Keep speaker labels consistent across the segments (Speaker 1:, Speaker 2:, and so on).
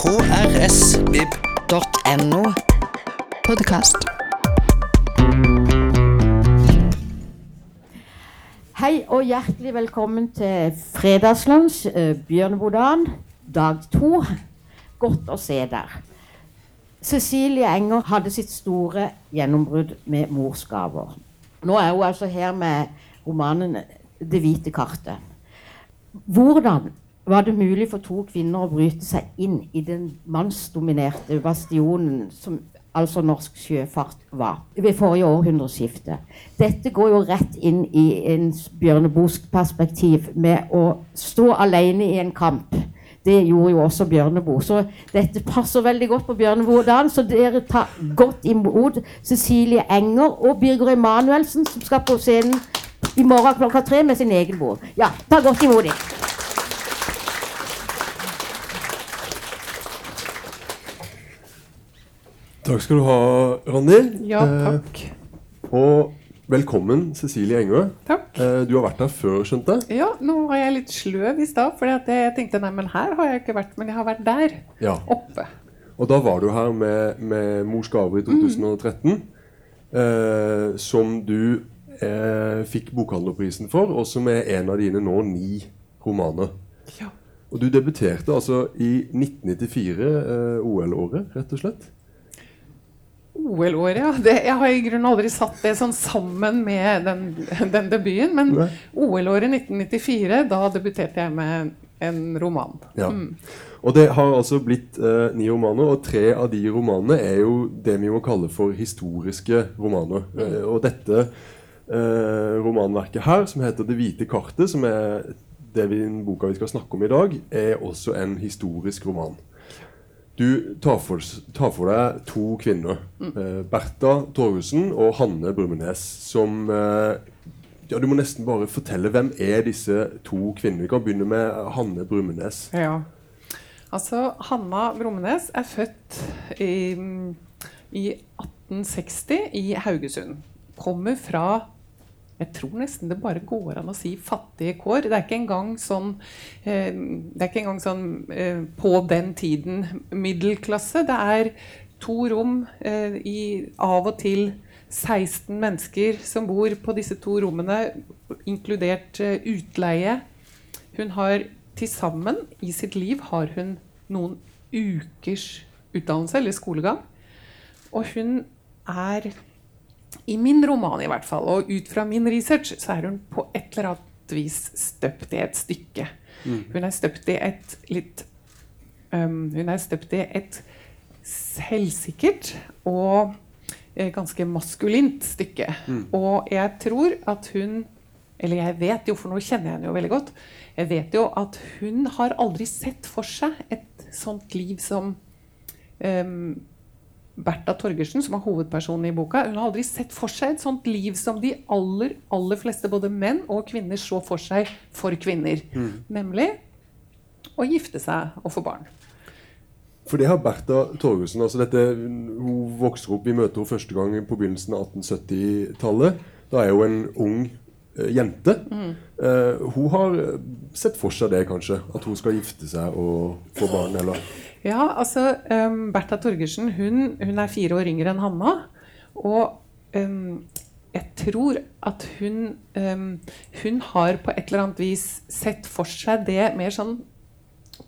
Speaker 1: krsvib.no.
Speaker 2: Podkast.
Speaker 3: Hei og hjertelig velkommen til fredagslunsj, Bjørn Bjørnebodan, dag to. Godt å se der. Cecilie Enger hadde sitt store gjennombrudd med morsgaver. Nå er hun altså her med romanen 'Det hvite kartet'. Hvordan var det mulig for to kvinner å bryte seg inn i den mannsdominerte bastionen som altså norsk sjøfart var ved forrige århundreskifte? Dette går jo rett inn i en bjørnebosk perspektiv med å stå alene i en kamp. Det gjorde jo også Bjørneboe. Så dette passer veldig godt på Bjørneboe-dagen. Så dere tar godt imot Cecilie Enger og Birger Emanuelsen, som skal på scenen i morgen klokka tre med sin egen bok. Ja, ta godt imot dem.
Speaker 4: Takk skal du ha, Randi.
Speaker 5: Ja,
Speaker 4: Eh,
Speaker 5: takk.
Speaker 4: og velkommen, Cecilie Engø.
Speaker 5: Takk.
Speaker 4: Eh, du har vært her før, skjønte jeg?
Speaker 5: Ja, nå var jeg litt sløv i stad, for jeg tenkte nei, men her har jeg ikke vært, men jeg har vært der.
Speaker 4: Ja.
Speaker 5: Oppe.
Speaker 4: Og da var du her med, med Mors gaver i 2013, eh, som du eh, fikk bokhandlerprisen for, og som er en av dine nå ni romaner.
Speaker 5: Ja.
Speaker 4: Og du debuterte altså i 1994, eh, OL-året, rett og slett.
Speaker 5: OL-året, ja. Det, jeg har i grunnen aldri satt det sånn sammen med den, den debuten. Men OL-året 1994, da debuterte jeg med en roman.
Speaker 4: Ja. Og det har altså blitt eh, ni romaner, og tre av de romanene er jo det vi må kalle for historiske romaner. Eh, og dette eh, romanverket her, som heter 'Det hvite kartet', som er det vi, boka vi skal snakke om i dag, er også en historisk roman. Du tar for, tar for deg to kvinner. Mm. Bertha Torjussen og Hanne Brummenes, som eh, ja, Du må nesten bare fortelle hvem er disse to kvinnene. Vi kan begynne med Hanne Brummenes.
Speaker 5: Ja. Altså, Hanna Brummenes er født i, i 1860 i Haugesund. Kommer fra jeg tror nesten det bare går an å si fattige kår. Det er ikke engang sånn, eh, ikke engang sånn eh, på den tiden middelklasse. Det er to rom eh, i av og til 16 mennesker som bor på disse to rommene, inkludert utleie. Hun har til sammen i sitt liv har hun noen ukers utdannelse eller skolegang. Og hun er, i min roman i hvert fall, og ut fra min research, så er hun på et eller annet vis støpt i et stykke. Hun er støpt i et litt um, Hun er støpt i et selvsikkert og eh, ganske maskulint stykke. Og jeg tror at hun Eller jeg vet jo, for nå kjenner jeg henne jo veldig godt. Jeg vet jo at hun har aldri sett for seg et sånt liv som um, Bertha Torgersen, som er hovedpersonen i boka, hun har aldri sett for seg et sånt liv som de aller, aller fleste, både menn og kvinner, så for seg for kvinner. Nemlig å gifte seg og få barn.
Speaker 4: For det har Bertha Torgersen. altså dette, Hun vokser opp, Vi møter henne første gang på begynnelsen av 1870-tallet. Da er hun en ung eh, jente. Uh, hun har sett for seg det, kanskje. At hun skal gifte seg og få barn. eller...
Speaker 5: Ja, altså um, Bertha Torgersen hun, hun er fire år yngre enn Hanna. Og um, jeg tror at hun um, Hun har på et eller annet vis sett for seg det mer sånn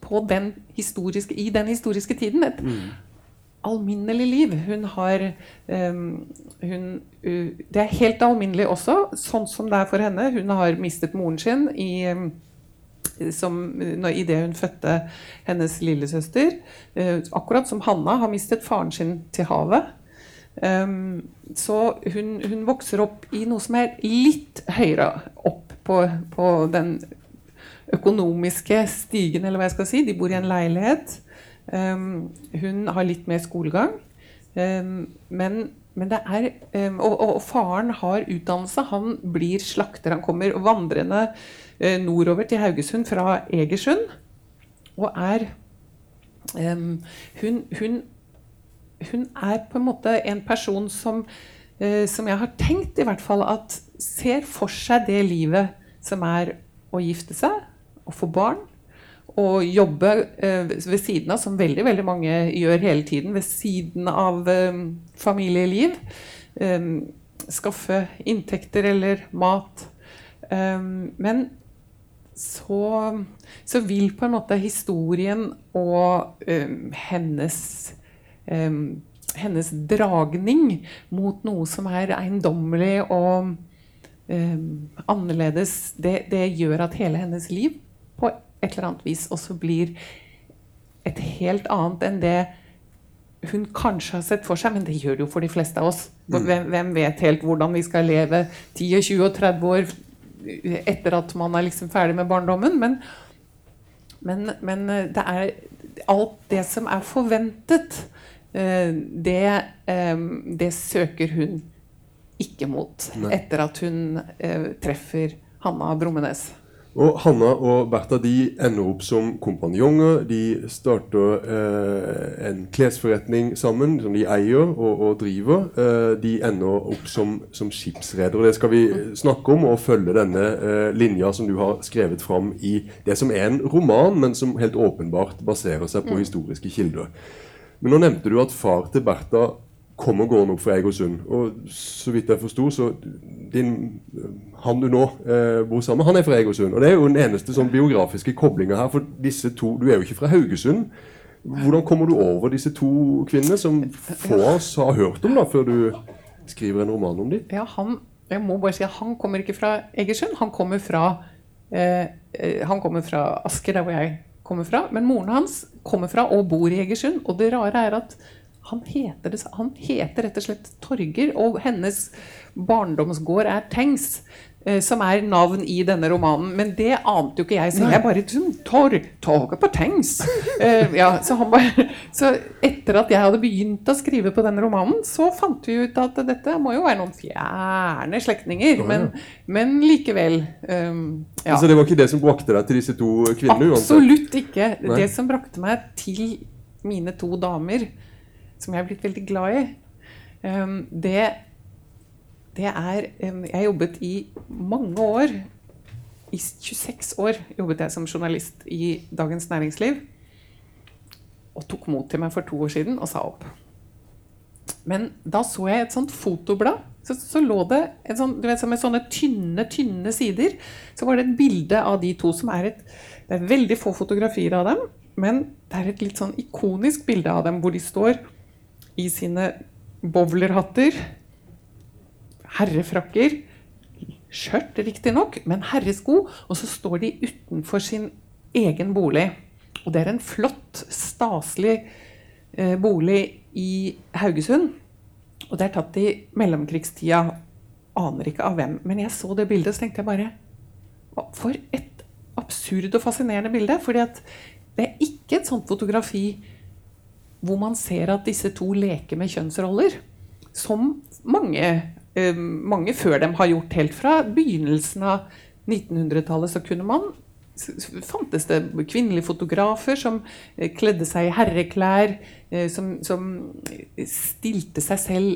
Speaker 5: på den historiske, i den historiske tiden. Et alminnelig liv. Hun har um, hun, uh, Det er helt alminnelig også, sånn som det er for henne. Hun har mistet moren sin i um, som, når, i det hun fødte hennes lillesøster. Eh, akkurat som Hanna har mistet faren sin til havet. Um, så hun, hun vokser opp i noe som er litt høyere opp på, på den økonomiske stigen, eller hva jeg skal si. De bor i en leilighet. Um, hun har litt mer skolegang. Um, men, men det er og, og, og faren har utdannelse. Han blir slakter. Han kommer vandrende nordover til Haugesund fra Egersund. Og er um, hun, hun, hun er på en måte en person som, uh, som jeg har tenkt i hvert fall at ser for seg det livet som er å gifte seg og få barn. Og jobbe eh, ved siden av, som veldig, veldig mange gjør hele tiden, ved siden av eh, familieliv. Eh, skaffe inntekter eller mat. Eh, men så, så, vil på en måte historien og um, hennes um, hennes dragning mot noe som er eiendommelig og annerledes, det, det gjør at hele hennes liv på et eller annet vis også blir et helt annet enn det hun kanskje har sett for seg, men det gjør det jo for de fleste av oss. Mm. Hvem, hvem vet helt hvordan vi skal leve 10, 20 og 30 år etter at man er liksom ferdig med barndommen? Men, men, men eh, det er alt det som er forventet, eh, det, eh, det søker hun ikke mot etter at hun treffer Hanna Brummenes.
Speaker 4: Og Hanna og Bertha de ender opp som kompanjonger. De starter eh, en klesforretning sammen, som de eier og, og driver. Eh, de ender opp som, som skipsredere. Det skal vi snakke om, og følge denne eh, linja som du har skrevet fram i det som er en roman, men som helt åpenbart baserer seg på historiske kilder. Men nå nevnte du at far til Bertha kommer gående opp fra Egersund. Og så vidt jeg forsto, så din, han du nå eh, bor sammen med, han er fra Egersund. Og det er jo den eneste sånn biografiske koblinga her. For disse to Du er jo ikke fra Haugesund. Hvordan kommer du over disse to kvinnene, som få av oss har hørt om, da, før du skriver en roman om dem?
Speaker 5: Ja, han, jeg må bare si at han kommer ikke fra Egersund. Han kommer fra, eh, eh, han kommer fra Asker, der hvor jeg kommer fra. Men moren hans kommer fra og bor i Egersund. Og det rare er at han heter, det, han heter, rett og slett Torger, og hennes barndomsgård er Tengs. Eh, som er navn i denne romanen. Men det ante jo ikke jeg. Så jeg bare sånn, Tor, Toget på Tengs! Uh, ja, så, bare, så, etter at jeg hadde begynt å skrive på denne romanen, så fant vi ut at dette må jo være noen fjerne slektninger. Men, men, likevel. Um,
Speaker 4: ja. Så det var ikke det som brakte deg til disse to kvinnene?
Speaker 5: Absolutt ikke. Nei. Det som brakte meg til mine to damer, som jeg er blitt veldig glad i, um, det, det er Jeg jobbet i mange år I 26 år jobbet jeg som journalist i Dagens Næringsliv. Og tok mot til meg for to år siden og sa opp. Men da så jeg et sånt fotoblad. Så, så lå det sånt, vet, med sånne tynne, tynne sider. Så var det et bilde av de to som er et Det er veldig få fotografier av dem, men det er et litt sånn ikonisk bilde av dem hvor de står i sine bowlerhatter, herrefrakker, skjørt riktignok, men herresko. Og så står de utenfor sin egen bolig. Og det er en flott, staselig eh, bolig i Haugesund. Og det er tatt i mellomkrigstida. Aner ikke av hvem. Men jeg så det bildet, så tenkte jeg bare For et absurd og fascinerende bilde. fordi at det er ikke et sånt fotografi hvor man ser at disse to leker med kjønnsroller. Som mange, eh, mange før dem har gjort helt fra begynnelsen av 1900-tallet. Så kunne man fantes det kvinnelige fotografer som eh, kledde seg i herreklær, eh, som, som stilte seg selv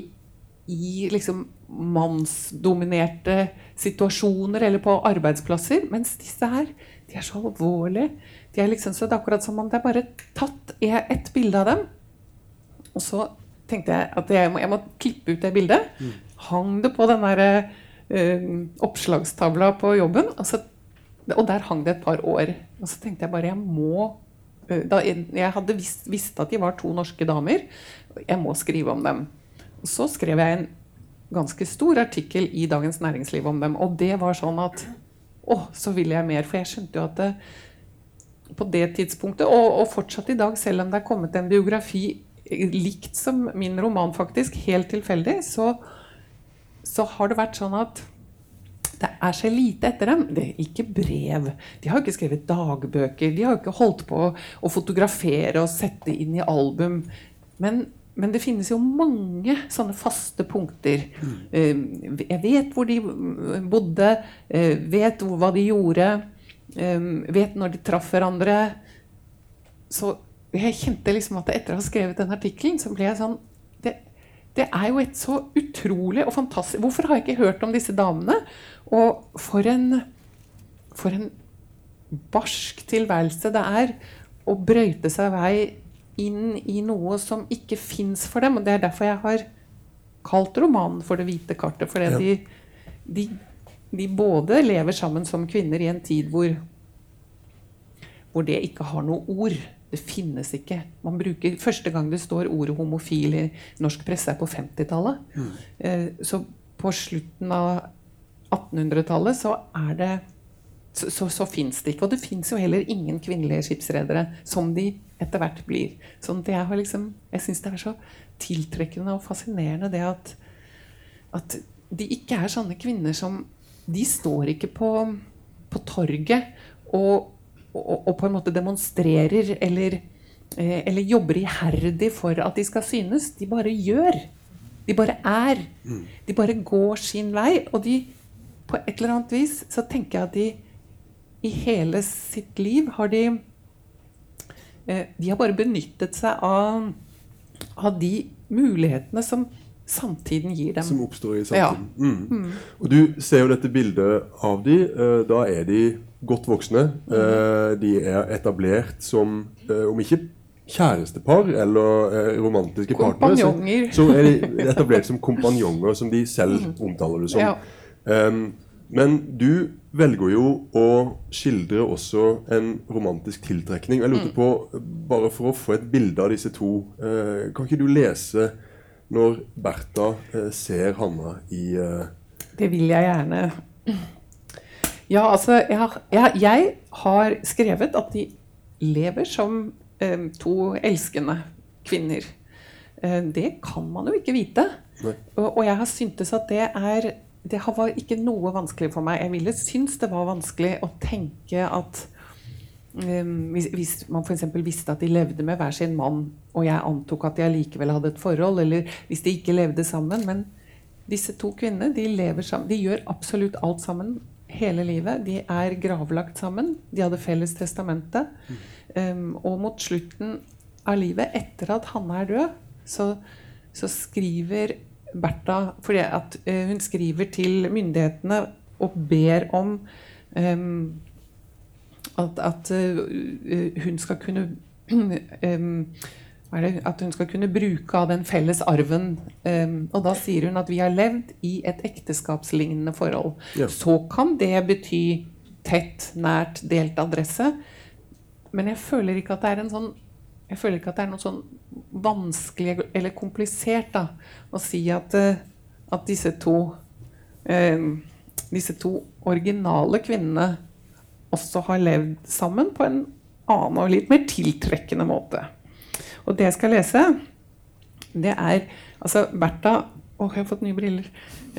Speaker 5: i liksom mannsdominerte situasjoner eller på arbeidsplasser. Mens disse her de er så alvorlige. De er liksom, så det er akkurat som om det er bare tatt ett bilde av dem, og så tenkte jeg at jeg må, jeg må klippe ut det bildet. Mm. Hang det på den der uh, oppslagstavla på jobben. Og, så, og, der hang det et par år. Og så tenkte jeg bare jeg må uh, da, jeg, jeg, hadde visst, visst, at de var to norske damer. Jeg må skrive om dem. Og så skrev jeg en ganske stor artikkel i Dagens Næringsliv om dem. Og det var sånn at Å, så vil jeg mer. For jeg skjønte jo at det, på det tidspunktet, og, og fortsatt i dag, selv om det er kommet en biografi likt som min roman, faktisk, helt tilfeldig, så, så har det vært sånn at det er så lite etter dem. Det er ikke brev. De har ikke skrevet dagbøker. De har ikke holdt på å fotografere og sette inn i album. Men, men det finnes jo mange sånne faste punkter. Mm. Jeg vet hvor de bodde, eh, vet hva de gjorde, eh, vet når de traff hverandre. Så jeg kjente liksom at etter å ha skrevet den artikkelen, så ble jeg sånn det, det, er jo et så utrolig og fantastisk Hvorfor har jeg ikke hørt om disse damene? Og for en, for en barsk tilværelse det er å brøyte seg vei inn i noe som ikke fins for dem. Og det er derfor jeg har kalt romanen for 'Det hvite kartet'. Fordi
Speaker 4: Ja.
Speaker 5: de, de, de både lever sammen som kvinner i en tid hvor, hvor det ikke har noe ord. Det finnes ikke. Man bruker, Første gang det står ordet 'homofil' i norsk presse, er på 50-tallet. Eh, så på slutten av 1800-tallet så er det så, så, så fins det ikke. Og det fins jo heller ingen kvinnelige skipsredere, som de etter hvert blir. Sånn at jeg har liksom, jeg syns det er så tiltrekkende og fascinerende det at, at de ikke er sånne kvinner som De står ikke på, på torget og, og, og på en måte demonstrerer eller, eh, eller jobber iherdig for at de skal synes. De bare gjør. De bare er. De bare går sin vei. Og de, på et eller annet vis så tenker jeg at de i hele sitt liv har de De har bare benyttet seg av, av de mulighetene som samtiden gir dem.
Speaker 4: Som oppstår i
Speaker 5: Ja.
Speaker 4: Mm. Mm. Og du ser jo dette bildet av de. eh, Da er de godt voksne. Eh, De er etablert som, eh, om ikke kjærestepar eller eh, romantiske partnere, så,
Speaker 5: Kompanjonger.
Speaker 4: så er de etablert som kompanjonger, som de selv omtaler det som.
Speaker 5: Ja.
Speaker 4: Um, men du velger jo å skildre også en romantisk tiltrekning. Jeg
Speaker 5: Mm.
Speaker 4: lurte på, bare for å få et bilde av disse to eh, Kan ikke du lese når Bertha eh, ser Hanna i eh,
Speaker 5: Det vil jeg gjerne. Ja, altså jeg har, jeg, jeg har skrevet at de lever som eh, to elskende kvinner. Eh, det kan man jo ikke vite. Og, og jeg har syntes at det er Det var ikke noe vanskelig for meg. Jeg ville synes det var vanskelig å tenke at Um, hvis, hvis man f.eks. visste at de levde med hver sin mann, og jeg antok at de allikevel hadde et forhold, eller hvis de ikke levde sammen Men disse to kvinnene de lever sammen. De gjør absolutt alt sammen hele livet. De er gravlagt sammen. De hadde felles testamente. Um, og mot slutten av livet, etter at Hanne er død, så, så skriver Bertha fordi at eh, Hun skriver til myndighetene og ber om um, at, at uh, hun skal kunne um, At hun skal kunne bruke av den felles arven. Um, og da sier hun at vi har levd i et ekteskapslignende forhold.
Speaker 4: Ja.
Speaker 5: Så kan det bety tett, nært, delt adresse. Men jeg føler ikke at det er en sånn jeg føler ikke at det er noe sånn vanskelig eller komplisert da, å si at, eh, at disse to eh, disse to originale kvinnene også har levd sammen på en annen og litt mer tiltrekkende måte. Og det jeg skal lese, det er Altså, Bertha Å, jeg har fått nye briller.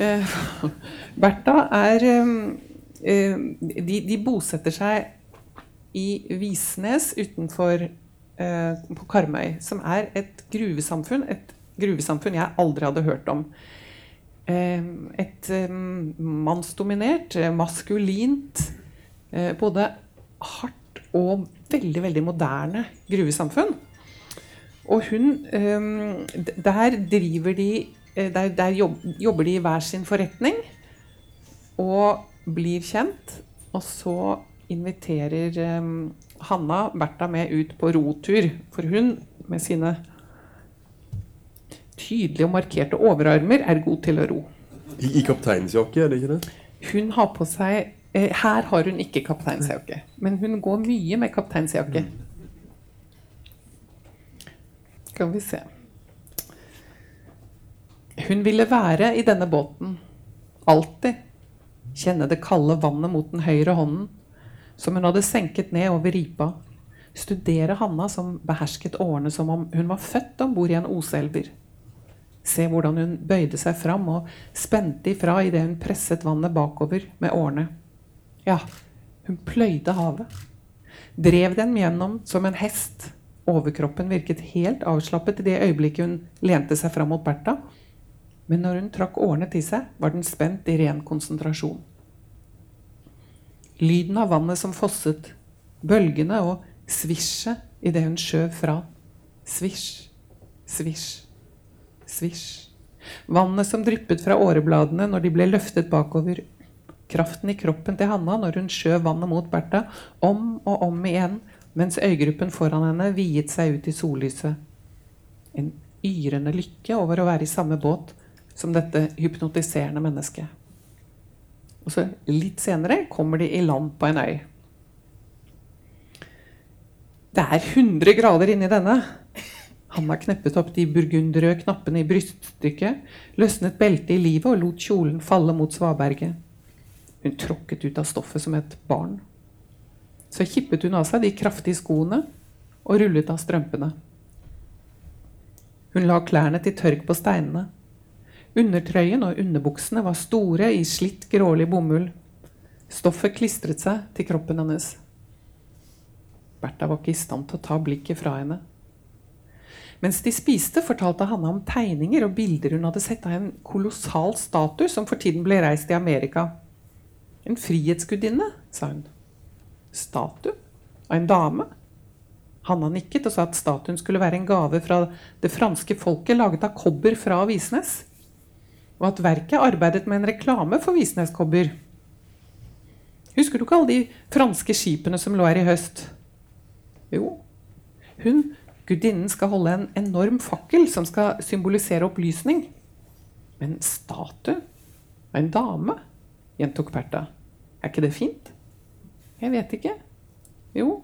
Speaker 5: Eh, Bertha er eh, eh, de, de bosetter seg i Visnes utenfor på Karmøy, som er et gruvesamfunn. Et gruvesamfunn jeg aldri hadde hørt om. Eh, et eh, mannsdominert, eh, maskulint, eh, både hardt og veldig, veldig moderne gruvesamfunn. Og hun eh, Der driver de eh, Der, der jobb, jobber de i hver sin forretning og blir kjent. Og så inviterer eh, Hanna Bertha med ut på rotur. For hun, med sine tydelige og markerte overarmer, er god til å ro.
Speaker 4: I, i kapteinsjakke, er det ikke det?
Speaker 5: Hun har på seg eh, Her har hun ikke kapteinsjakke, men hun går mye med kapteinsjakke. Skal vi se Hun ville være i denne båten. Alltid. Kjenne det kalde vannet mot den høyre hånden, som hun hadde senket ned over ripa. Studere Hanna som behersket årene som om hun var født om bord i en oselver. Se hvordan hun bøyde seg fram og spente ifra idet hun presset vannet bakover med årene. Ja, hun pløyde havet. Drev den gjennom som en hest. Overkroppen virket helt avslappet i det øyeblikket hun lente seg fram mot Bertha. Men når hun trakk årene til seg, var den spent i ren konsentrasjon. Lyden av vannet som fosset, bølgene og svisjet idet hun skjøv fra. Svisj, svisj, svisj. Vannet som dryppet fra årebladene når de ble løftet bakover. kraften i kroppen til Hanna når hun skjøv vannet mot Bertha om og om igjen, mens øygruppen foran henne viet seg ut i sollyset. En yrende lykke over å være i samme båt som dette hypnotiserende mennesket. Og så Litt senere kommer de i land på en øy. Det er 100 grader inni denne. Han har kneppet opp de burgunderrøde knappene i bryststykket, løsnet beltet i livet og lot kjolen falle mot svaberget. Hun tråkket ut av stoffet som et barn. Så kippet hun av seg de kraftige skoene og rullet av strømpene. Hun la klærne til tørk på steinene. Undertrøyen og underbuksene var store i slitt, grålig bomull. Stoffet klistret seg til kroppen hennes. Bertha var ikke i stand til å ta blikket fra henne. Mens de spiste, fortalte Hanna om tegninger og bilder hun hadde sett av en kolossal statue som for tiden ble reist i Amerika. En frihetsgudinne, sa hun. Statue? Av en dame? Hanna nikket og sa at statuen skulle være en gave fra det franske folket laget av kobber fra Visnes. Og at verket arbeidet med en reklame for Visnes-kobber. Husker du ikke alle de franske skipene som lå her i høst? Jo, hun, gudinnen, skal holde en enorm fakkel som skal symbolisere opplysning. Men statue? En dame? gjentok Perta. Er ikke det fint? Jeg vet ikke. Jo.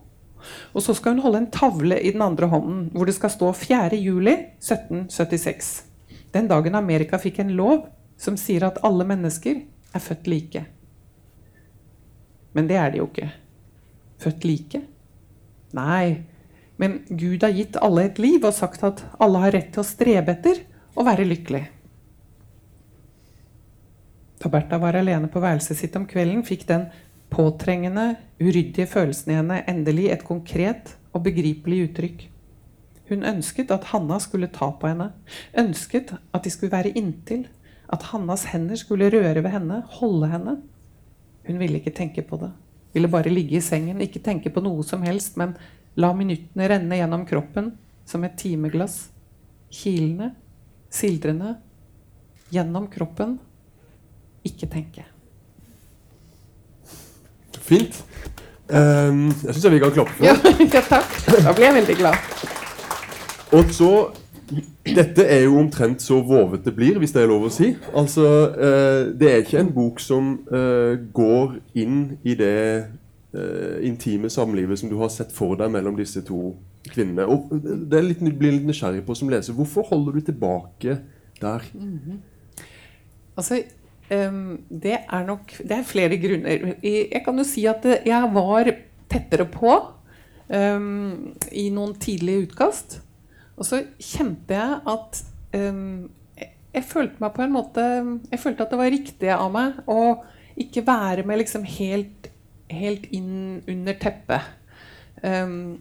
Speaker 5: Og så skal hun holde en tavle i den andre hånden hvor det skal stå 4. juli 1776. Den dagen Amerika fikk en lov som sier at alle mennesker er født like. Men det er de jo ikke. Født like? Nei, men Gud har gitt alle et liv og sagt at alle har rett til å strebe etter å være lykkelig. Da Bertha var alene på værelset sitt om kvelden, fikk den påtrengende, uryddige følelsen i henne endelig et konkret og begripelig uttrykk. Hun ønsket at Hanna skulle ta på henne, ønsket at de skulle være inntil, at Hannas hender skulle røre ved henne, holde henne. Hun ville ikke tenke på det, ville bare ligge i sengen, ikke tenke på noe som helst, men la minuttene renne gjennom kroppen som et timeglass, kilende, sildrende, gjennom kroppen, ikke tenke.
Speaker 4: Fint. Um, jeg syns vi kan klappe for.
Speaker 5: Ja, ja, takk. Da blir jeg veldig glad.
Speaker 4: Og så Dette er jo omtrent så vovet det blir, hvis det er lov å si. Altså, eh, Det er ikke en bok som eh, går inn i det eh, intime samlivet som du har sett for deg mellom disse to kvinnene. Og det er litt, blir litt nysgjerrig på som leser. Hvorfor holder du tilbake der?
Speaker 5: Altså, um, det er nok Det er flere grunner. Jeg kan jo si at eh, jeg var tettere på um, i noen tidlige utkast. Og så kjente jeg at um, jeg, jeg følte meg på en måte Jeg følte at det var riktig av meg å ikke være med liksom helt, helt inn under teppet. Um,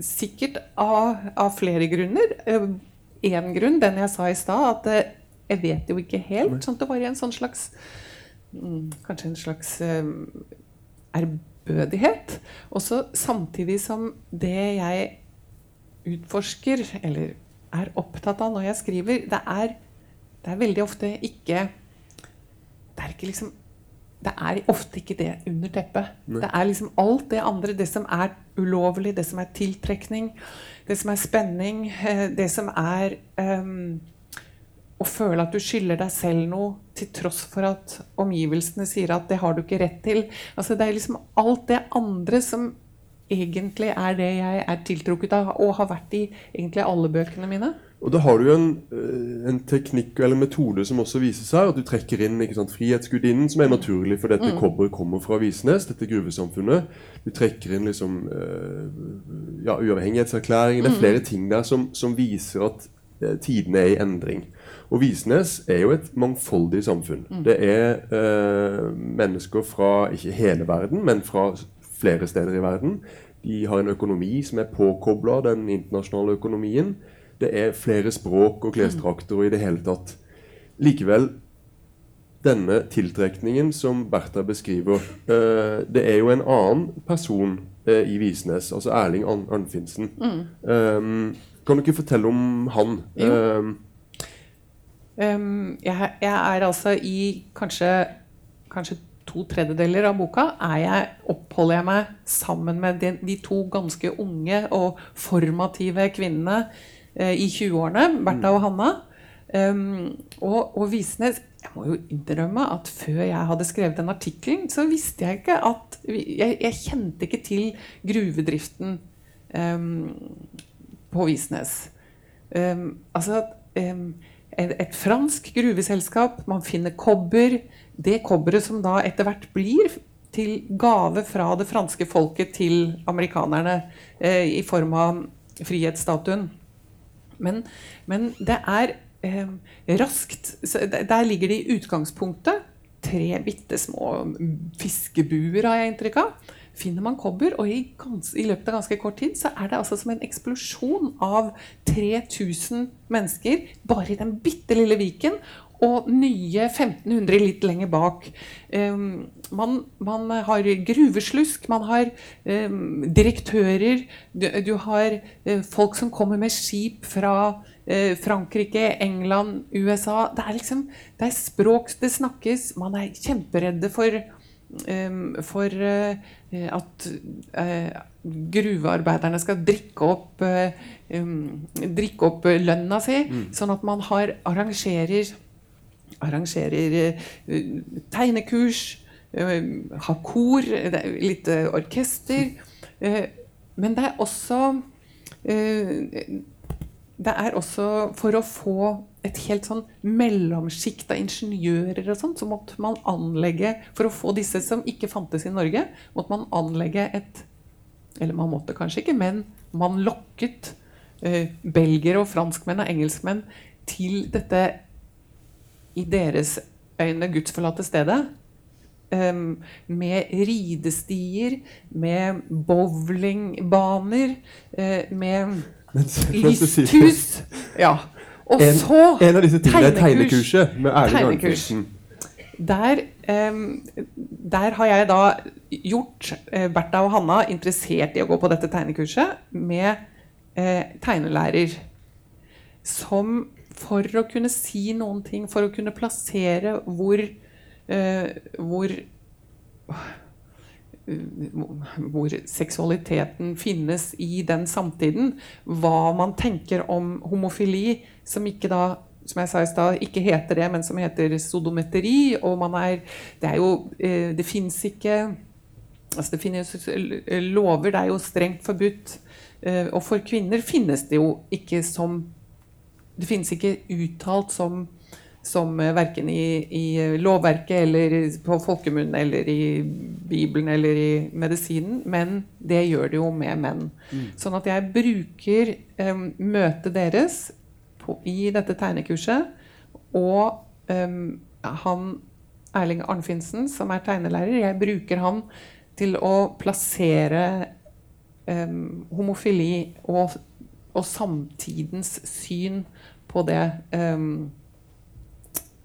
Speaker 5: sikkert av, av flere grunner. Én grunn, den jeg sa i stad, at eh, jeg vet jo ikke helt. Sånn at det var i en sånn slags mm, Kanskje en slags ærbødighet. Og så samtidig som det jeg utforsker, eller er opptatt av når jeg skriver, det er, det er veldig ofte ikke Det er ikke liksom det er ofte ikke det under teppet. Det er liksom alt det andre. Det som er ulovlig, det som er tiltrekning, det som er spenning, eh, det som er um, å føle at du skylder deg selv noe til tross for at omgivelsene sier at det har du ikke rett til. Altså Det er liksom alt det andre som egentlig er det jeg er tiltrukket av, og har vært i egentlig alle bøkene mine.
Speaker 4: Og da har du en, eh, en teknikk eller metode som også viser seg, at du trekker inn sant, Frihetsgudinnen, som er naturlig, for dette kobberet kommer fra Visnes, dette gruvesamfunnet. Du trekker inn liksom eh, ja, uavhengighetserklæringen. Det er flere ting der som, som viser at eh, tidene er i endring. Og Visnes er jo et mangfoldig samfunn. Det er eh, mennesker fra ikke hele verden, men fra flere steder i verden. De har en økonomi som er påkobla den internasjonale økonomien. Det er flere språk og klesdrakter og i det hele tatt. Likevel, denne tiltrekningen som Bertha beskriver, eh, det er jo en annen person eh, i Visnes, altså Erling An Arnfinsen. Um, kan du ikke fortelle om han? Um,
Speaker 5: Um, jeg, jeg er altså i kanskje, kanskje to tredjedeler av boka er jeg, oppholder jeg meg sammen med de, de to ganske unge og formative kvinnene eh, i 20-årene, Bertha og Hanna. Um, og, og Visnes Jeg må jo innrømme at før jeg hadde skrevet den artikkelen, så visste jeg ikke at Jeg, jeg kjente ikke til gruvedriften um, på Visnes. Um, altså et, et fransk gruveselskap, man finner kobber. Det kobberet som da etter hvert blir til gave fra det franske folket til amerikanerne eh, i form av frihetsstatuen. Men, men det er eh, raskt Der ligger det i utgangspunktet tre bitte små fiskebuer, har jeg inntrykk av. Finner man kobber, og i, gans, i, løpet av ganske kort tid så er det altså som en eksplosjon av 3000 mennesker bare i den bitte lille viken. Og nye 1500 litt lenger bak. Um, man, man, har gruveslusk, man har um, direktører. Du, du har uh, folk som kommer med skip fra uh, Frankrike, England, USA. Det er liksom det er språk det snakkes. Man er kjemperedde for um, for uh, at gruvearbeiderne skal drikke opp, drikke opp lønna si, mm. sånn at man har, arrangerer, arrangerer tegnekurs, har kor, litt orkester. men det er også det er også for å få et helt sånn mellomsjikt av ingeniører og sånt, så måtte man anlegge For å få disse som ikke fantes i Norge, måtte man anlegge et Eller man måtte kanskje ikke, men man lokket eh, belgere og franskmenn og engelskmenn til dette i deres øyne gudsforlatte stedet. Um, med ridestier, med bowlingbaner, uh, med Lysthus. Ja. Og
Speaker 4: en,
Speaker 5: så
Speaker 4: En av disse tingene er tegnekurset med Erling Arnfeldsen.
Speaker 5: Der, um, der, har jeg da gjort uh, Bertha og Hanna interessert i å gå på dette tegnekurset med uh, tegnelærer. Som for å kunne si noen ting, for å kunne plassere hvor, uh, hvor hvor seksualiteten finnes i den samtiden. Hva man tenker om homofili, som ikke da som jeg sa i stad, ikke heter det, men som heter sodometeri. Og man er Det er jo eh, Det fins ikke altså Det finnes lover, det er jo strengt forbudt. Eh, og for kvinner finnes det jo ikke som Det finnes ikke uttalt som som eh, verken i, i, eh, lovverket eller på folkemunne eller i Bibelen eller i medisinen, men det gjør det jo med menn. Mm. Sånn at jeg bruker um, møtet deres på, i dette tegnekurset, og um, han Erling Arnfinsen, som er tegnelærer, jeg bruker han til å plassere um, homofili og, og, samtidens syn på det.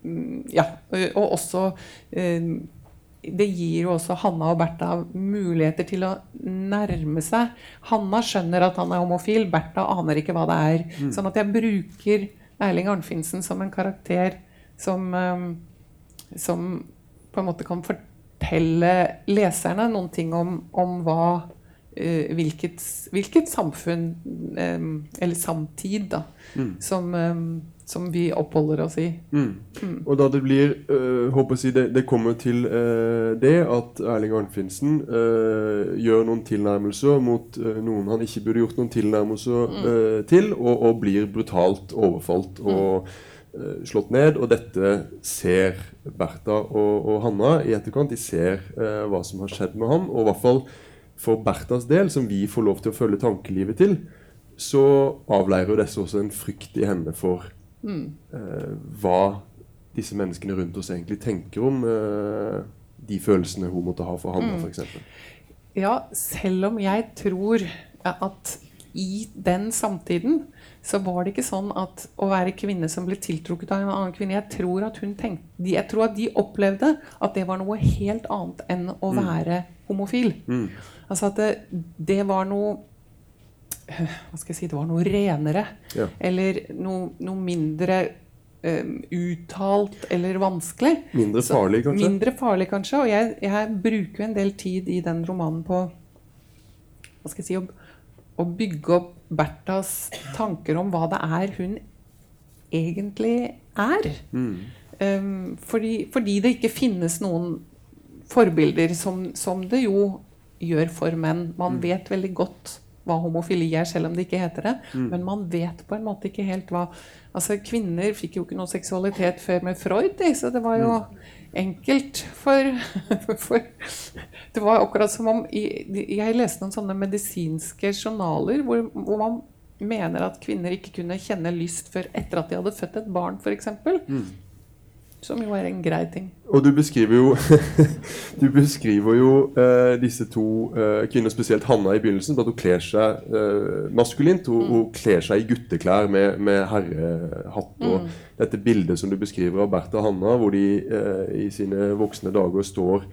Speaker 5: Mm, ja, og også eh, det gir jo også Hanna og Bertha muligheter til å nærme seg. Hanna skjønner at han er homofil, Bertha aner ikke hva det er. Mm. Sånn at jeg bruker Erling Arnfinsen som en karakter som, um, som på en måte kan fortelle leserne noen ting om, om hva hvilket, hvilket, samfunn Eller samtid, da, mm. som som vi oppholder oss i. Mm.
Speaker 4: Mm. Og da det blir øh, håper jeg det, det kommer til øh, det at Erling Arnfinsen øh, gjør noen tilnærmelser mot noen han ikke burde gjort noen tilnærmelser mm. til, og, og, blir brutalt overfalt mm. og slått ned. Og dette ser Bertha og, og Hanna i etterkant. De ser hva som har skjedd med ham. Og i hvert fall for Berthas del, som vi får lov til å følge tankelivet til, så avleirer disse også en frykt i henne for Mm. Eh, hva disse menneskene rundt oss egentlig tenker om eh, de følelsene hun måtte ha for Hanna, mm. f.eks.
Speaker 5: Ja, selv om jeg tror at i den samtiden så var det ikke sånn at å være kvinne som ble tiltrukket av en annen kvinne Jeg tror at, hun tenkte, jeg tror at de opplevde at det var noe helt annet enn å mm. være homofil. Mm. Altså at det, det var noe hva skal jeg si, det var noe renere. Ja. Eller noe, noe, mindre Um, uttalt eller vanskelig.
Speaker 4: Mindre farlig, kanskje?
Speaker 5: Mindre farlig, kanskje. Og jeg, jeg bruker en del tid i den romanen på hva skal jeg si, å, å bygge opp Berthas tanker om hva det er hun egentlig er. Um, fordi, fordi det ikke finnes noen forbilder som, som det jo gjør for menn. Man vet veldig godt hva homofili er, selv om det ikke heter det. Men man vet på en måte ikke helt hva Altså, Kvinner fikk jo ikke noe seksualitet før med Freud, så det var jo enkelt for, for Det var akkurat som om Jeg leste noen sånne medisinske journaler hvor, hvor man mener at kvinner ikke kunne kjenne lyst før etter at de hadde født et barn, f.eks. Som jo er en grei ting.
Speaker 4: Og du beskriver jo Du beskriver jo eh, disse to eh, kvinner, spesielt Hanna i begynnelsen, at hun kler seg eh, maskulint. Hun, hun kler seg i gutteklær med, med herrehatt. Og dette bildet som du beskriver av Bertha og Hanna, hvor de eh, i sine voksne dager står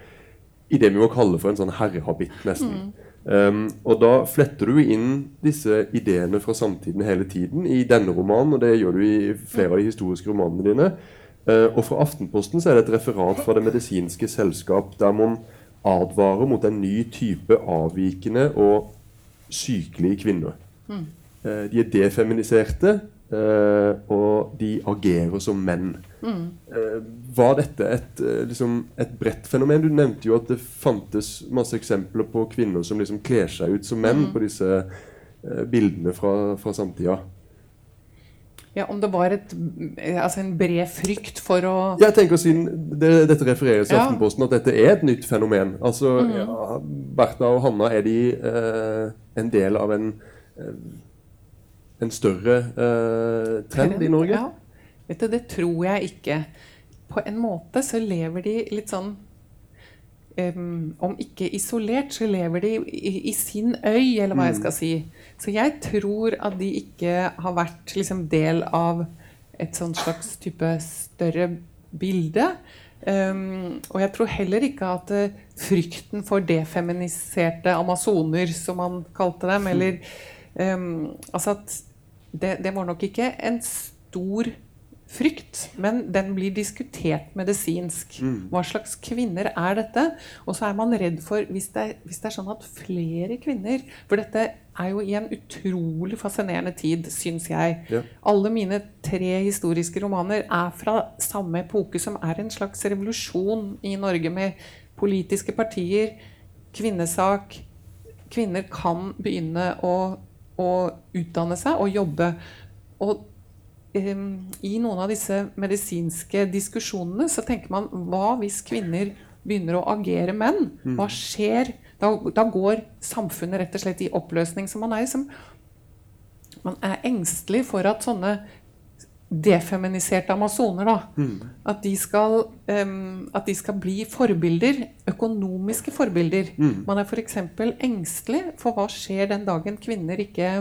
Speaker 4: i det vi må kalle for en sånn herrehabit, nesten. Um, og da fletter du inn disse ideene fra samtiden hele tiden i denne romanen, og det gjør du i flere av de historiske romanene dine. Uh, og fra Aftenposten så er det et referat fra Det medisinske selskap der man advarer mot en ny type avvikende og sykelige kvinner. Eh, de er defeminiserte, eh, og de agerer som menn. Eh, var dette et, uh, liksom, et bredt fenomen? Du nevnte jo at det fantes masse eksempler på kvinner som liksom kler seg ut som menn på disse bildene fra, fra samtida.
Speaker 5: Ja, Om det var et, altså en bred frykt for å
Speaker 4: Jeg tenker siden det, Dette refereres i
Speaker 5: Ja.
Speaker 4: Aftenposten at dette er et nytt fenomen. Altså, ja, Bertha og Hanna, er de en del av en, en større eh, trend i Norge?
Speaker 5: Ja. Vet du, det tror jeg ikke. På en måte så lever de litt sånn um, Om ikke isolert, så lever de i, i sin øy, eller hva jeg skal si. Så jeg tror at de ikke har vært liksom del av et sånn slags type større bilde. Um, og jeg tror heller ikke at uh, frykten for defeminiserte amazoner, som man kalte dem, eller um, Altså at det, det var nok ikke en stor frykt, men den blir diskutert medisinsk. Hva slags kvinner er dette? Og så er man redd for, hvis det, er, hvis det er sånn at flere kvinner For dette er jo i en utrolig fascinerende tid, syns jeg.
Speaker 4: Ja.
Speaker 5: Alle mine tre historiske romaner er fra samme epoke, som er en slags revolusjon i Norge, med politiske partier, kvinnesak. Kvinner kan begynne å, å utdanne seg og jobbe. Og em, i noen av disse medisinske diskusjonene så tenker man hva hvis kvinner begynner å agere menn? Hva skjer? Da, da går samfunnet rett og slett i oppløsning. Så man er liksom man er engstelig for at sånne defeminiserte amazoner, da, at, de skal, um, at de skal bli forbilder, økonomiske forbilder. Man er f.eks. engstelig for hva skjer den dagen kvinner ikke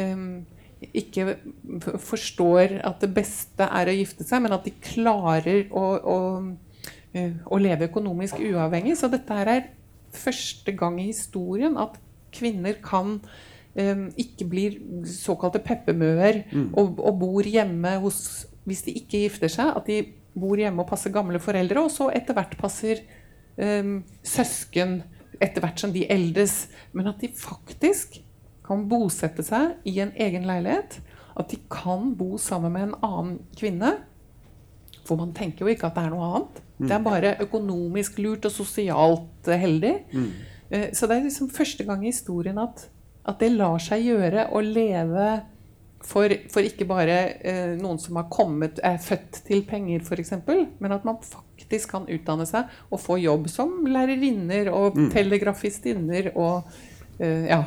Speaker 5: um, ikke forstår at det beste er å gifte seg, men at de klarer å, å, eh, å leve økonomisk uavhengig. Så dette her er første gang i historien at kvinner kan ikke blir såkalte peppemøer og, og bor hjemme hos Hvis de ikke gifter seg, at de bor hjemme og passer gamle foreldre, og så etter hvert passer eh, søsken etter hvert som de eldes. Men at de faktisk kan bosette seg i en egen leilighet. At de kan bo sammen med en annen kvinne. For man tenker jo ikke at det er noe annet. Det er bare økonomisk lurt og sosialt eh, heldig. Mm. Så det er liksom første gang i historien at, at det lar seg gjøre å leve for, for ikke bare eh, noen som har kommet, er født til penger, f.eks., men at man faktisk kan utdanne seg og få jobb som lærerinner og telegrafistinner og eh, ja.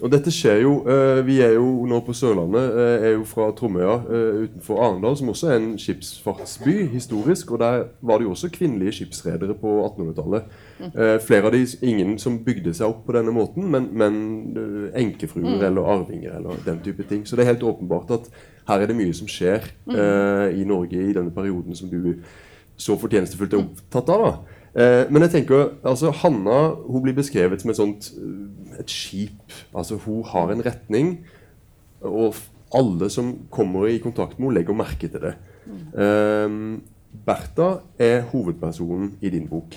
Speaker 4: Og dette skjer jo eh, Vi er jo nå på Sørlandet, eh, er jo fra Tromøya eh, utenfor Arendal, som også er en skipsfartsby historisk. Og der var det jo også kvinnelige skipsredere på 1800-tallet. Eh, flere av de, ingen som bygde seg opp på denne måten, men, men uh, enkefruer eller arvinger eller den type ting. Så det er helt åpenbart at her er det mye som skjer eh, i Norge i denne perioden som du så fortjenestefullt er opptatt av. da. Eh, men jeg tenker, altså Hanna hun blir beskrevet som et sånt eh, et skip. Altså Hun har en retning, og alle som kommer i kontakt med henne, legger merke til det. Um, Bertha er hovedpersonen i din bok.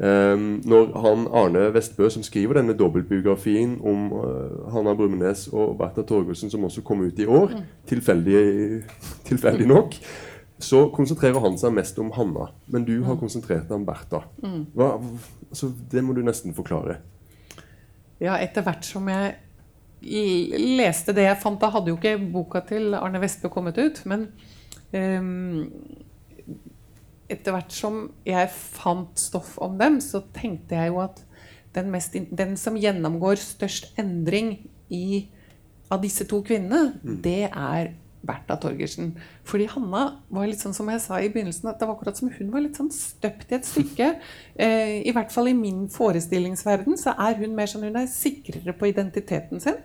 Speaker 4: Um, når han Arne Vestbø, som skriver denne dobbeltbiografien om uh, Hanna Brumnes og Bertha Torgersen, som også kom ut i år, tilfeldig, tilfeldig nok, så konsentrerer han seg mest om Hanna. Men du har konsentrert deg om Bertha. Hva, altså, det må du nesten forklare.
Speaker 5: Ja, etter hvert som jeg leste det jeg fant, da hadde jo ikke boka til Arne Vestbø kommet ut, men ehm, etter hvert som jeg fant stoff om dem, så tenkte jeg jo at den, mest, den som gjennomgår størst endring i, av disse to kvinnene, det er Bertha Torgersen. Fordi Hanna var litt sånn som jeg sa i begynnelsen, at det var akkurat som hun var litt sånn støpt i et stykke. Eh, I hvert fall i min forestillingsverden så er hun mer sånn hun er sikrere på identiteten sin.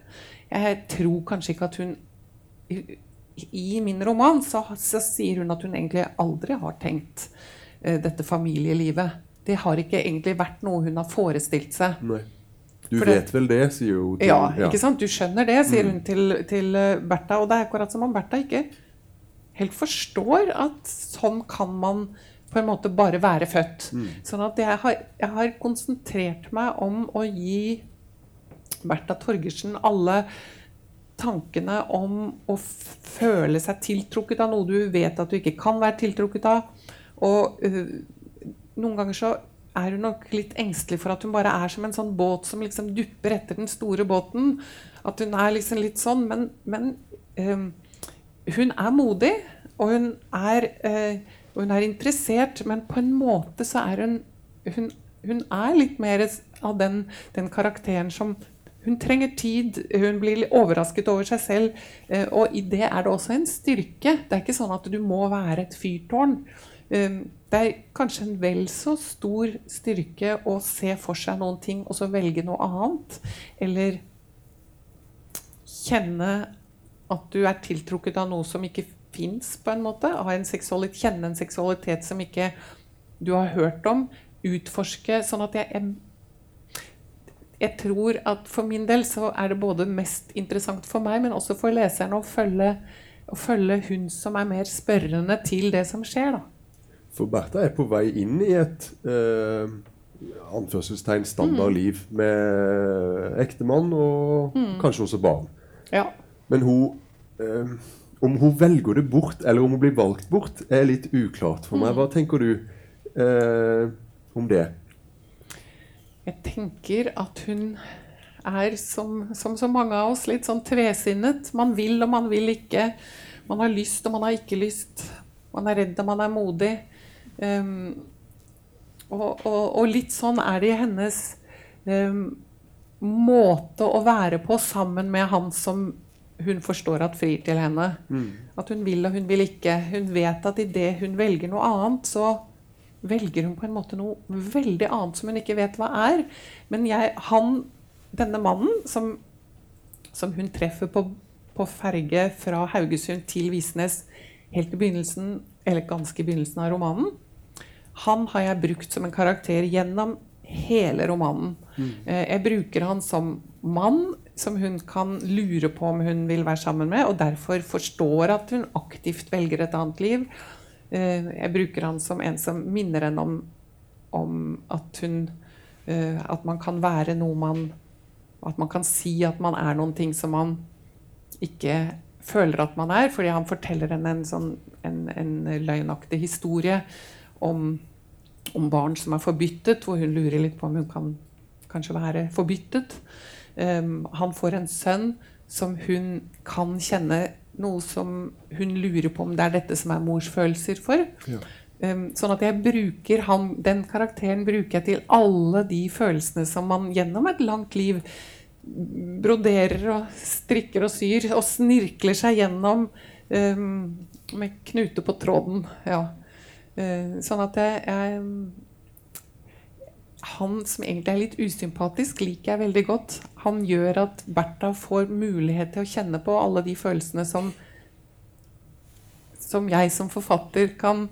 Speaker 5: Jeg tror kanskje ikke at hun i- min roman så, så sier hun at hun egentlig aldri har tenkt eh, dette familielivet. Det har ikke egentlig vært noe hun har forestilt seg.
Speaker 4: Nei. Du
Speaker 5: For det-
Speaker 4: vet vel det, sier jo til-
Speaker 5: Ja, ikke sant? Du skjønner det, sier hun til, til eh, Bertha. Og det er akkurat som om Bertha ikke helt forstår at sånn kan man på en måte bare være født. Sånn at jeg har, jeg har konsentrert meg om å gi Bertha Torgersen alle tankene om å føle seg tiltrukket av noe du vet at du ikke kan være tiltrukket av. Og øh, noen ganger så er hun nok litt engstelig for at hun bare er som en sånn båt som liksom dupper etter den store båten. At hun er liksom litt sånn. Men, men øhm, hun er modig, og hun er, og hun er interessert, men på en måte så er hun Hun, hun er litt mer av den, den karakteren som hun trenger tid, hun blir litt overrasket over seg selv. eh, Og i det er det også en styrke. Det er ikke sånn at du må være et fyrtårn. Um, Det er kanskje en vel så stor styrke å se for seg noen ting og så velge noe annet. Eller kjenne at du er tiltrukket av noe som ikke fins, på en måte. En kjenne en seksualitet som ikke du har hørt om. Utforske. Sånn at jeg, jeg jeg tror at for min del så er det både mest interessant for meg, men også for leseren å følge, å følge hun som er mer spørrende til det som skjer. da.
Speaker 4: For Bertha er på vei inn i et eh, anførselstegn standard liv med ektemann og kanskje også barn.
Speaker 5: Ja.
Speaker 4: Men hun eh, Om hun velger det bort, eller om hun blir valgt bort, er litt uklart for meg. Hva tenker du eh, om det?
Speaker 5: Jeg tenker at hun er, som, som så mange av oss, litt sånn tvesinnet. Man vil og man vil ikke. Man har lyst og man har ikke lyst. Man er redd og man er modig. Um, og, og, og litt sånn er det i hennes um, måte å være på sammen med han som hun forstår at frir til henne. At hun vil og hun vil ikke. Hun vet at idet hun velger noe annet, så velger hun på en måte noe veldig annet som hun ikke vet hva er. Men jeg, han, denne mannen som, som hun treffer på, på ferge fra Haugesund til Visnes helt i begynnelsen, eller ganske i begynnelsen av romanen, han har jeg brukt som en karakter gjennom hele romanen. Mm. Jeg bruker han som mann som hun kan lure på om hun vil være sammen med, og derfor forstår at hun aktivt velger et annet liv. Eh, Jeg bruker han som en som minner henne om, om at hun eh, At man kan være noe man At man kan si at man er noen ting som man ikke føler at man er, fordi han forteller henne en, sånn, en, en løgnaktig historie om, om barn som er forbyttet, hvor hun lurer litt på om hun kan kanskje være forbyttet. Um, han får en sønn som hun kan kjenne noe som hun lurer på om det er dette som er mors følelser for.
Speaker 4: Ja.
Speaker 5: Um, sånn at jeg bruker han, Den karakteren bruker jeg til alle de følelsene som man gjennom et langt liv broderer og strikker og syr og snirkler seg gjennom um, med knute på tråden. Ja. Uh, sånn at jeg, jeg Han som egentlig er litt usympatisk, liker jeg veldig godt. Han gjør at Bertha får mulighet til å kjenne på alle de følelsene som som jeg som forfatter kan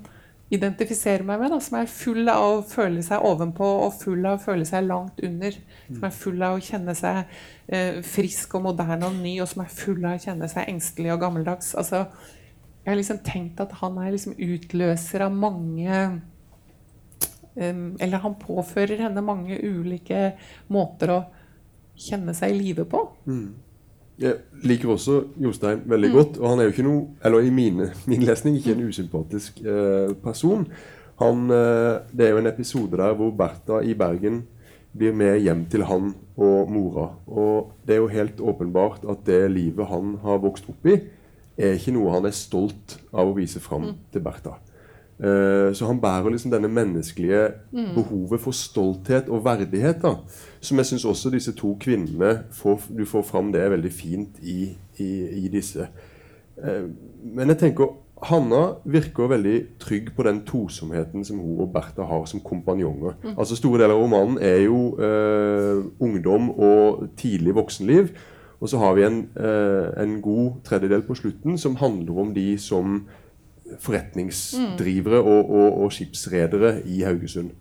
Speaker 5: identifisere meg med, da, som er full av å føle seg ovenpå og full av å føle seg langt under. Som er full av å kjenne seg eh, frisk og moderne og ny, og som er full av å kjenne seg engstelig og gammeldags. Altså, jeg har liksom tenkt at han er liksom utløser av mange Eller han påfører henne mange ulike måter å kjenne seg i live på.
Speaker 4: Jeg liker også Jostein veldig godt. Og han er jo ikke noe, eller i mine, min lesning, ikke en usympatisk eh, person. Han, eh, det er jo en episode der hvor Bertha i Bergen blir med hjem til han og mora. Og det er jo helt åpenbart at det livet han har vokst opp i, er ikke noe han er stolt av å vise fram til Bertha. Eh, så han bærer liksom denne menneskelige behovet for stolthet og verdighet, da, som jeg syns også disse to kvinnene får, Du får fram det veldig fint i, i, i disse. Eh, men jeg tenker Hanna virker veldig trygg på den tosomheten som hun og Bertha har som kompanjonger. Altså Store deler av romanen er jo eh, ungdom og tidlig voksenliv. Og så har vi en, eh, en god tredjedel på slutten som handler om de som forretningsdrivere og, og, og skipsredere i Haugesund.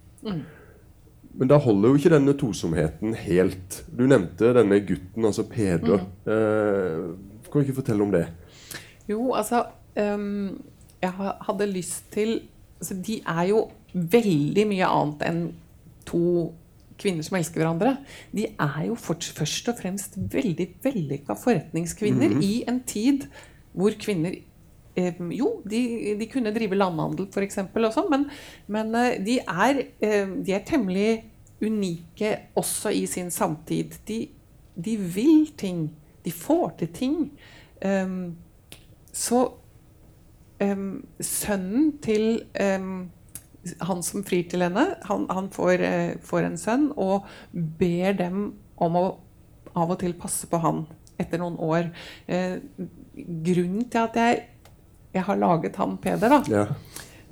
Speaker 4: Men da holder jo ikke denne tosomheten helt. Du nevnte denne gutten, altså Peder. Eh, kan du ikke fortelle om det?
Speaker 5: Jo, altså um, Jeg hadde lyst til altså, De er jo veldig mye annet enn to kvinner som elsker hverandre. De er jo først og fremst veldig vellykka forretningskvinner i en tid hvor kvinner eh, jo, de, de kunne drive landhandel f.eks. men, men eh, de, er, eh, de er temmelig unike også i sin samtid. De, de vil ting. De får til ting. Um, så um, sønnen til um, han som frir til henne, han, han får, uh, får en sønn og ber dem om å av og til passe på han etter noen år. Uh, grunnen til at jeg, jeg har laget han Peder, da,
Speaker 4: Ja.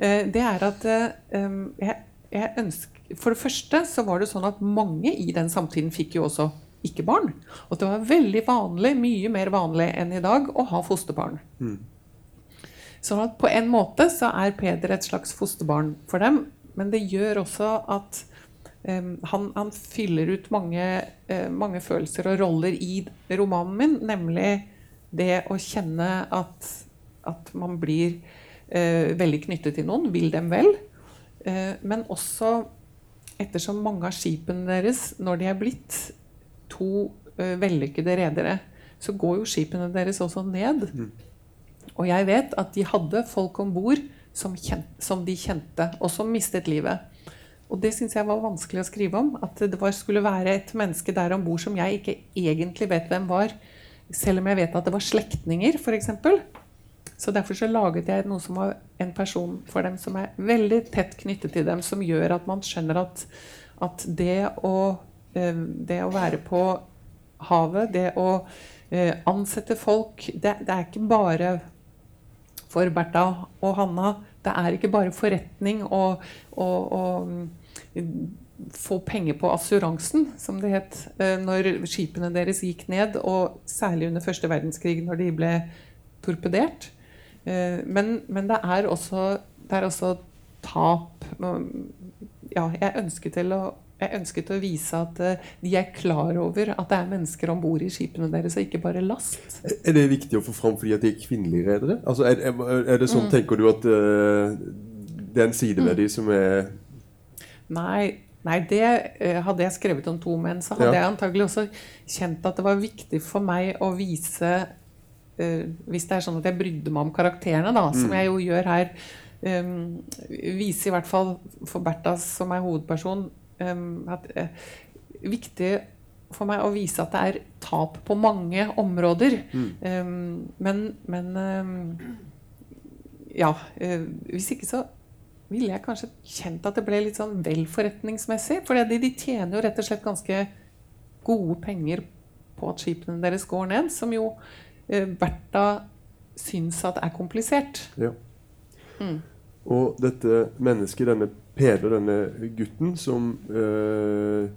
Speaker 5: Eh, det er at eh, jeg, jeg ønsker For det første så var det sånn at mange i den samtiden fikk jo også ikke barn. Og det var veldig vanlig, mye mer vanlig enn i dag, å ha fosterbarn. Sånn at på en måte så er Peder et slags fosterbarn for dem. Men det gjør også at um, han, han fyller ut mange, uh, mange følelser og roller i romanen min. Nemlig det å kjenne at, at man blir eh, veldig knyttet til noen, vil dem vel. Eh, men også ettersom mange av skipene deres, når de er blitt to eh, vellykkede redere, så går jo skipene deres også ned. Og jeg vet at de hadde folk om bord som, som de kjente, og som mistet livet. Og det syns jeg var vanskelig å skrive om. At det var, skulle være et menneske der om bord som jeg ikke egentlig vet hvem var. Selv om jeg vet at det var slektninger, f.eks. Så derfor så laget jeg noe som var en person for dem som er veldig tett knyttet til dem, som gjør at man skjønner at, at det, å, eh, det å være på havet, det å eh, ansette folk det, det er ikke bare for Bertha og Hanna. Det er ikke bare forretning og, og, og få penger på assuransen, som det het, eh, når skipene deres gikk ned, og særlig under første verdenskrig, når de ble torpedert. Eh, Men, men det, er også, det er også tap. Ja, jeg ønsket, til å, jeg ønsket å vise at eh, de er klar over at det er mennesker om bord i skipene deres, og ikke bare last.
Speaker 4: Er det viktig å få fram fordi at de er kvinnelige redere? Altså, er, er, det sånn, tenker du, at eh, det er en side ved de som er
Speaker 5: Nei, nei det hadde jeg skrevet om to menn, så hadde
Speaker 4: Ja.
Speaker 5: jeg antagelig også kjent at det var viktig for meg å vise Hvis det er sånn at jeg brydde meg om karakterene, da, som jeg jo gjør her, um, viser i hvert fall for Bertha, som er hovedperson, um, at er viktig for meg å vise at det er tap på mange områder. Um, men men um, ja, Uh, hvis ikke så ville jeg kanskje kjent at det ble litt sånn vel forretningsmessig. For de, de tjener jo rett og slett ganske gode penger på at skipene deres går ned, som jo eh, Bertha syns at er komplisert.
Speaker 4: Ja. Og dette mennesket, denne Peder, denne gutten, som eh,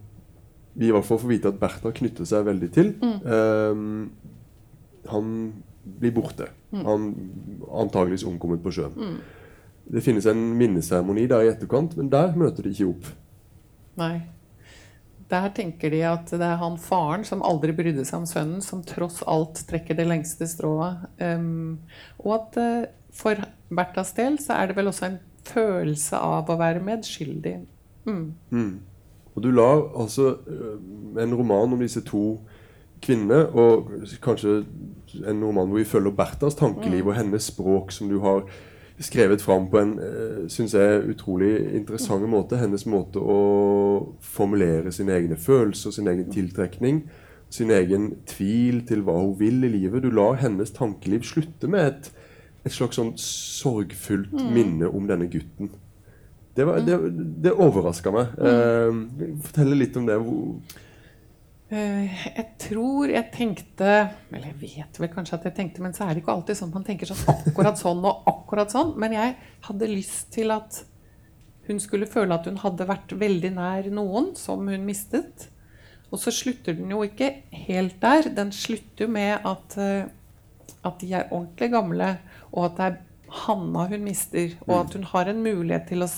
Speaker 4: vi i hvert fall får vite at Bertha knytter seg veldig til, eh, han blir borte. Han antageligvis omkommet på sjøen. Det finnes en minneseremoni der i etterkant, men der møter de ikke opp.
Speaker 5: Nei. Der tenker de at det er han faren som aldri brydde seg om sønnen, som tross alt trekker det lengste strået. Um, og at uh, for Berthas del så er det vel også en følelse av å være medskyldig. Mm.
Speaker 4: Mm. Og du lar altså øh, en roman om disse to kvinnene, og kanskje en roman hvor vi følger Berthas tankeliv og hennes språk, som du har skrevet fram på en øh, synes jeg, utrolig interessant måte. Hennes måte å formulere sine egne følelser, sin egen tiltrekning, sin egen tvil til hva hun vil i livet. Du lar hennes tankeliv slutte med et, et slags sånn sorgfullt minne om denne gutten. Det, var, det, det overraska meg. Eh, fortell litt om det. Hvor,
Speaker 5: Eh, Jeg tror jeg tenkte Eller jeg vet vel kanskje at jeg tenkte, men så er det ikke alltid sånn man tenker sånn akkurat sånn og akkurat sånn. Men jeg hadde lyst til at hun skulle føle at hun hadde vært veldig nær noen som hun mistet. Og så slutter den jo ikke helt der. Den slutter med at, eh, at de er ordentlig gamle, og at det er Hanna hun mister, og at hun har en mulighet til å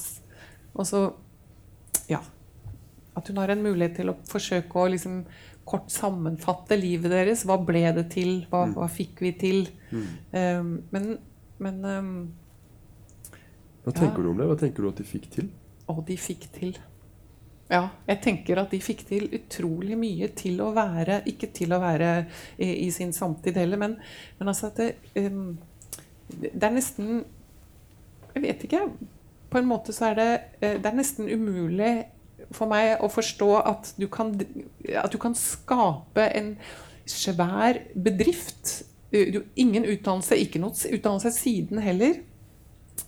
Speaker 5: og så, ja, at hun har en mulighet til å forsøke å liksom kort sammenfatte livet deres. Hva ble det til? Hva, hva fikk vi til? Um, men men um,
Speaker 4: hva tenker du om det? Hva tenker du at de fikk til?
Speaker 5: Å, de fikk til. Ja, jeg tenker at de fikk til utrolig mye til å være Ikke til å være i, i sin samtid heller, men, men altså at det, um, det det er nesten Jeg vet ikke. På en måte så er det eh, Det er nesten umulig for meg å forstå at du kan, at du kan skape en svær bedrift. Eh, Du, ingen utdannelse, ikke noe utdannelse siden heller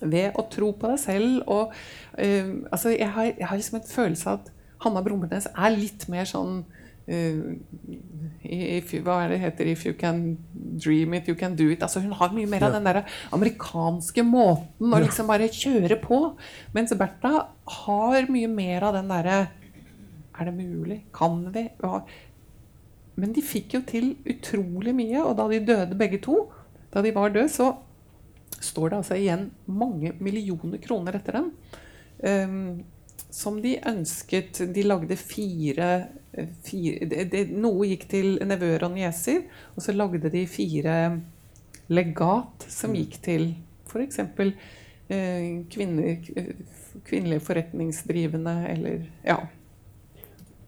Speaker 5: ved å tro på deg selv. Og, uh, altså, jeg, har, jeg har liksom en følelse av at Hanna Brummenes er litt mer sånn if, Hva er det heter? If you can dream it, you can do it. Altså, hun har mye mer av den der amerikanske måten å liksom bare kjøre på. Mens Bertha har mye mer av den derre Er det mulig? Kan vi? ja, Men de fikk jo til utrolig mye, og da de døde begge to, da de var døde, så står det altså igjen mange millioner kroner etter dem. Um, som de ønsket De lagde fire, eh, fire det, det, Noe gikk til nevøer og nieser, og så lagde de fire legat som gikk til f.eks. Eh, kvinner, kvinnelige forretningsdrivende eller Ja.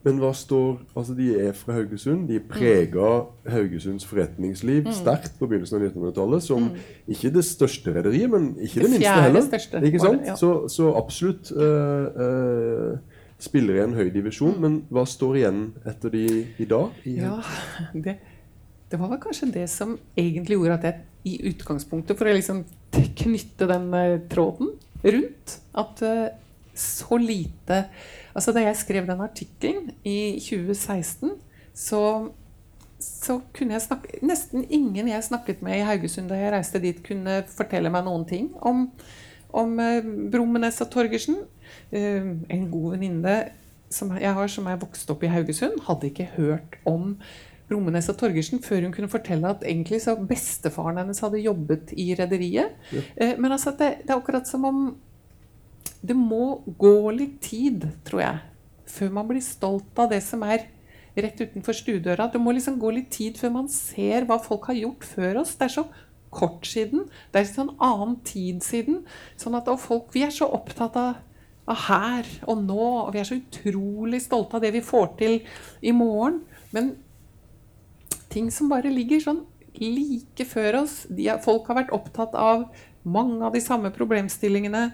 Speaker 4: Men hva står Altså, de er fra Haugesund. De prega Haugesunds forretningsliv
Speaker 5: Mm.
Speaker 4: sterkt på begynnelsen av 1900-tallet. Som ikke det største rederiet, men ikke det,
Speaker 5: Det
Speaker 4: minste heller.
Speaker 5: største
Speaker 4: Ikke sant?
Speaker 5: det, ja.
Speaker 4: så, så absolutt øh, øh, spiller i en høy divisjon. Men hva står igjen etter de i dag? I,
Speaker 5: Ja, det, det var vel kanskje det som egentlig gjorde at jeg i utgangspunktet, for å liksom knytte den eh, tråden rundt, at eh, så lite Altså da jeg skrev den artikkelen i 2016, så, så kunne jeg snakke Nesten ingen jeg snakket med i Haugesund da jeg reiste dit, kunne fortelle meg noen ting om, om eh, Brummenes og Torgersen. Eh, en god venninne som jeg har, som er vokst opp i Haugesund, hadde ikke hørt om Brummenes og Torgersen før hun kunne fortelle at egentlig så bestefaren hennes hadde jobbet i rederiet. Ja. men altså, det, det er akkurat som om det må gå litt tid, tror jeg, før man blir stolt av det som er rett utenfor stuedøra. Det må liksom gå litt tid før man ser hva folk har gjort før oss. Det er så kort siden. Det er en sånn annen tid siden. Sånn at folk, Vi er så opptatt av, av her og nå, og vi er så utrolig stolte av det vi får til i morgen. Men ting som bare ligger sånn like før oss de Folk har vært opptatt av mange av de samme problemstillingene.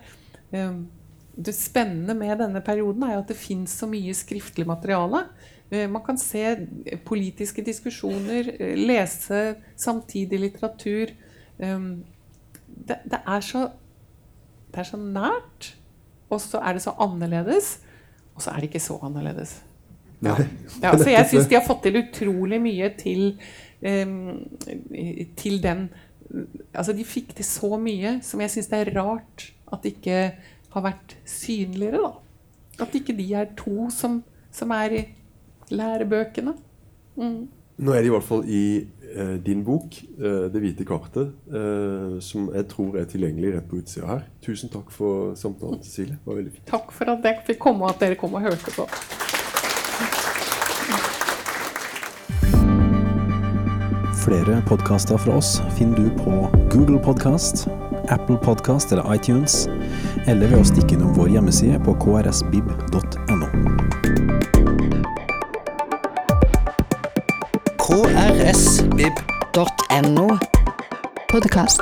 Speaker 5: Eh, Det spennende med denne perioden er jo at det fins så mye skriftlig materiale. Eh, Man kan se politiske diskusjoner, eh, lese samtidig litteratur. Eh, Det, det, er så, det er så nært, og så er det så annerledes. Og så er det ikke så annerledes.
Speaker 4: Ja.
Speaker 5: Ja, så jeg syns de har fått til utrolig mye til, um, til den Altså, de fikk til så mye som jeg syns det er rart at det ikke har vært synligere, da. At ikke de er to som, som er i lærebøkene. Mm.
Speaker 4: Nå er de i hvert fall i din bok, eh, 'Det hvite kartet', eh, som jeg tror er tilgjengelig rett på utsida her. Tusen takk for samtalen, Cecilie. Det var veldig fint.
Speaker 5: Takk for at jeg fikk komme, og at dere kom og hørte på.
Speaker 6: Flere podkaster fra oss finner du på Google Podkast, Apple Podkast eller iTunes, eller ved å stikke innom vår hjemmeside på krsbib.no.
Speaker 1: krsbib.no.
Speaker 2: Podkast.